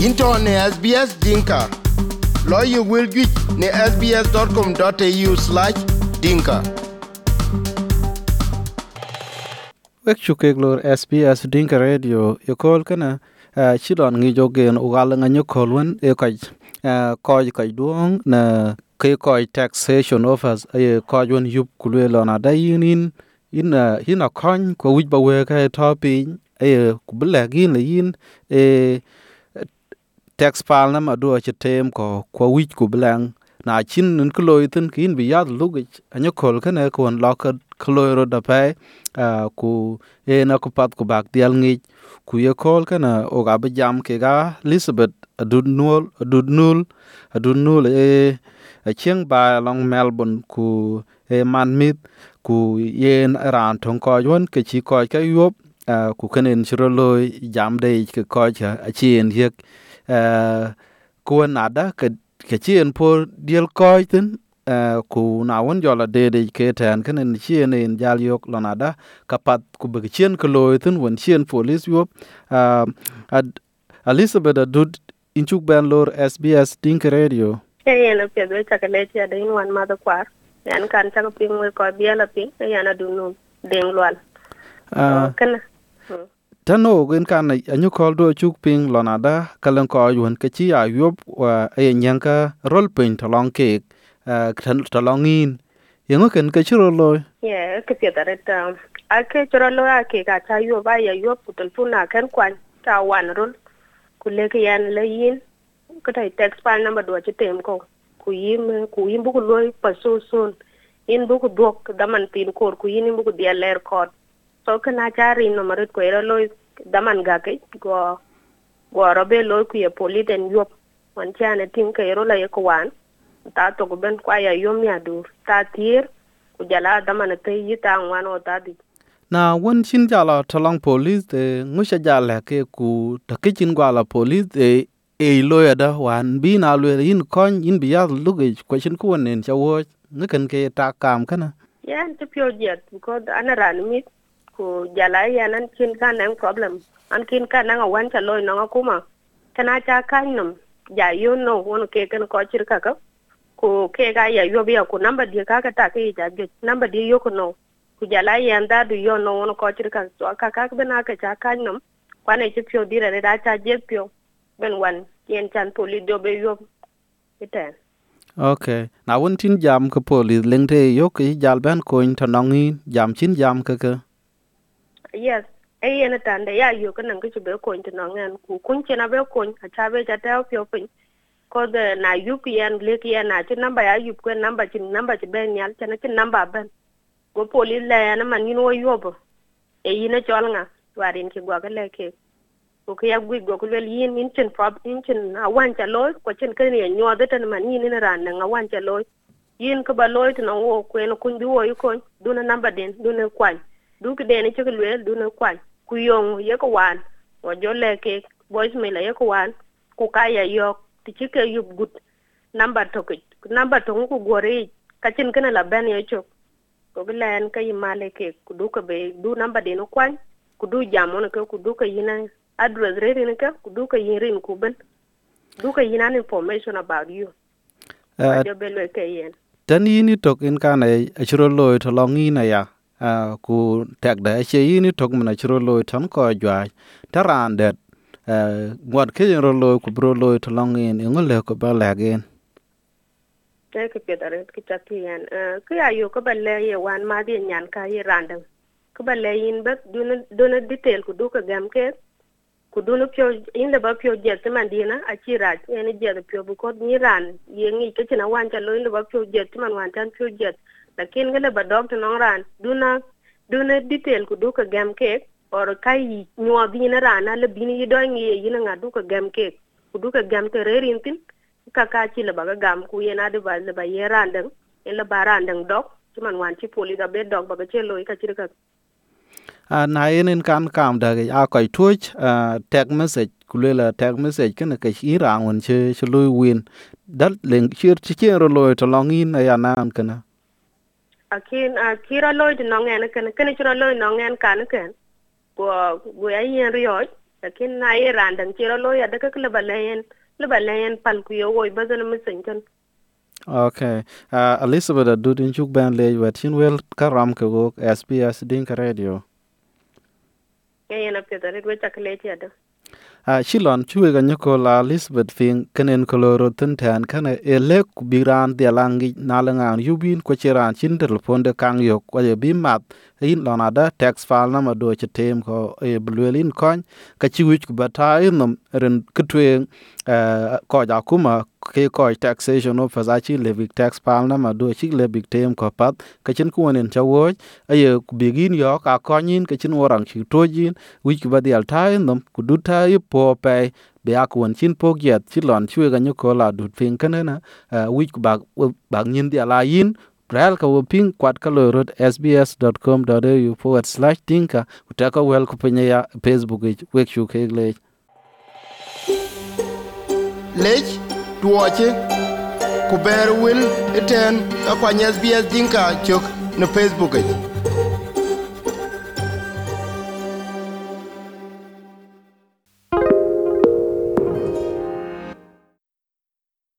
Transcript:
into ne SBS Dinka. Lawyer will get ne sbs.com.au slash dinka. wek chukek lor SBS Dinka Radio yokol kana uh, eh, chilon ngi jogen ugal nga nyokol wen e kaj uh, koj kaj duong na ke koj taxation offers e eh, koj wen yup kulwe lona da yinin in uh, in a kon ko wij ba we ka to pin e kubla gin le yin e tax file na ma do che tem ko ko ku blang. Na chin nun kloy tin kin bi yad lugich anyokol kana kon lokad kloy ro da pe uh, ku e na ku pat ku bak dial ngi ku ye kol kana o ga be jam ke ga Elizabeth adud nul adud nul adud nul e a chieng ba long Melbourne ku e man mit. Ku yen ran thong ko yon ke chi ko ka yop ku kenen chiro loy jam de ke ko cha a hiek yek uh, ku nada ke ke chien po diel ko tin uh, ku na won jola de de ke tan kenen chien en jal yok lonada kapat ku be chien ko loy tin won chien police yop uh, ad, Elizabeth adud inchuk ben lor SBS Dink Radio. Yen piedho chakalechi adin wan madho kwar yan kan chako piny we ko biela piny yan adunu ding lwal uh, kana tano gin kan anyu kol do chuk ping lonada kalan ko yun ke chi ayub wa e nyanka rol pin to long ke to long in. Yengo ken ke chiro lo ye, ke pye piedho ret ke chiro lo a ke ka cha yo ba ya yo putul puna ken kwan ta wan rol kule ke yan le yin. Ko tai text file number do chi tem ko. Ku yim ku yim bu ku lo pa so soon in bu ku dok da man tin kor, ku yin bu ku dia ler kod so ke kana chari no marit ko ero lo daman ga ke go go robe loy ku ye poli den yop wan chane tin ke ero la ye ko wan. Ta to go ben kwa ya yom ya dur. Ta tir ku jala daman te yi ta wan o ta di. Na won chin jala to long police de ngusha jala ke ku ta ke chin gwala police de e lo ya da. Wan bi na lo yin kon yin bi ya lu ge ko chin ku nen cha wo ngen ke ta kam kana yan ti pyo jet because ana ran mi ku jala ya nan kin kan nan problem. An kin kan nan awan cha loy nan kuma kana cha kan nan ja yo no wono ke kan ko chir ka ka ku ke ga ya yo biya ku number di ka ka ta ke ja ge number di yo ku no ku jala ya nda du yo no wono ko chir ka so ka ka bena ka cha kan nan kwane ti pyo dire re da cha je pyo ben wan yen chan poli do be yo iten okay na won tin jam ka poli lengte yo ke jal ban ko to nong jam chin jam ka ka yes. E yen tande ya yo kan ngi be ko into no ngan ku. Kun chena be ko a cha be cha ta pyo pin ko de na yu ki yan le ki na chi namba ya yu ko namba chi namba chi ben yal chena chi namba ben. Go poli le na man ni no yo bo e yin chol nga warin ki gwa le ke. Ko ke ya gwi go ko le yin in chen prob in chen a wan cha loy ko chen ke ni nyo de tan man yin ne ran nga wan cha loy. Yin ko ba loy to no wo ko en kun du wo yu ko du na number den du ne kwan du ki den chi ko le du ne kwan ku yong ye ko wan wo jo le ke voice mail ye ko wan ku ka ya yo ti chi ke yu gut number to ke number to ku gore ka chin kana la ben ye chok ko bi len ka yi male ke ku du ka be du number den kwan ku du jam on ke ku du ka yina address re ne ka ku du ka yin rin ku ben du ka yina information about you. Uh, jo be le ke yen tan yini tok in kana a chiro lo to long in ya uh, ku tek da che yini tok mana chiro loy tan ko jwa taran det uh, ngwat ke ro loy ku bro loy to long in ngol le ko ba la gen te ke ke dare ke ta ti yan ke ya yo ko le ye wan ma di nyan ka ye randang ko le yin ba dun dun detail ku du ka gam ke ku duna pyo in le ba pyo je te man dina a chi ra ye ni je pyo bu ko ni ran ye ngi ke tina wan cha lo in le ba pyo je te man wan tan pyo je lakin gele ba dog to non ran duna duna detail ku duka gam ke or kai nyuwa bi na rana le bini yi do ngi yi na nga du ka gam ke ku duka gam te re rin tin ka ka ci le ba ga gam ku ye na de ba le ba ye randang in le ba randang dok ci man wan ci poli da be dok ba ga ce lo ka ci ka. Uh, na yen kan kam da ga ko tuch uh, tag message kulela tag message kana ka shi ran won che che lo win. Dal leng chir chi chen ro lo to long in ya nan kana akin a kira lo de no ngen kan kan ci lo no ngen kan kan go go ya yin riyo lakin na ye randan chiro lo ya daga kle balayen le balayen pal ku yo woy bazana misenjon okay uh, elizabeth adudin chuk ben le wet chin wel karam ke go sbs dinka radio. Ye yana pedare we chakle ti ada a shilon chuwe ga nyoko la lisbeth fin kenen koloro tun tan kana elek biran de langi nalanga yubin ko cheran chin telefon de kang yok ko ye bimat in lona da tax fal na ma do che tem ko e blwelin kon ka chi chiwich ku bata inom e ren kutwe e, ko ja kuma ke ko taxation of za chi le big tax fal na ma do chi le big tem ko pat. Ka chin ku nen cha wo aye ku bigin yo, ka ko nin ka chin warang chi to jin. Wich ku badial ta inom e ku du ta i po pe, be ak won chin po giat, chi lon chwe ga nyu ko la du pin kana na. Wich ku bag bag nyin dia la yin Bral ka woping kwat ka lo rot sbs.com.au forward slash tinka kutaka wel piny ya Facebook ich wek shu kek lech. lec tuoche ku ber wil iten kuany sbs dinka cök ne facebook ic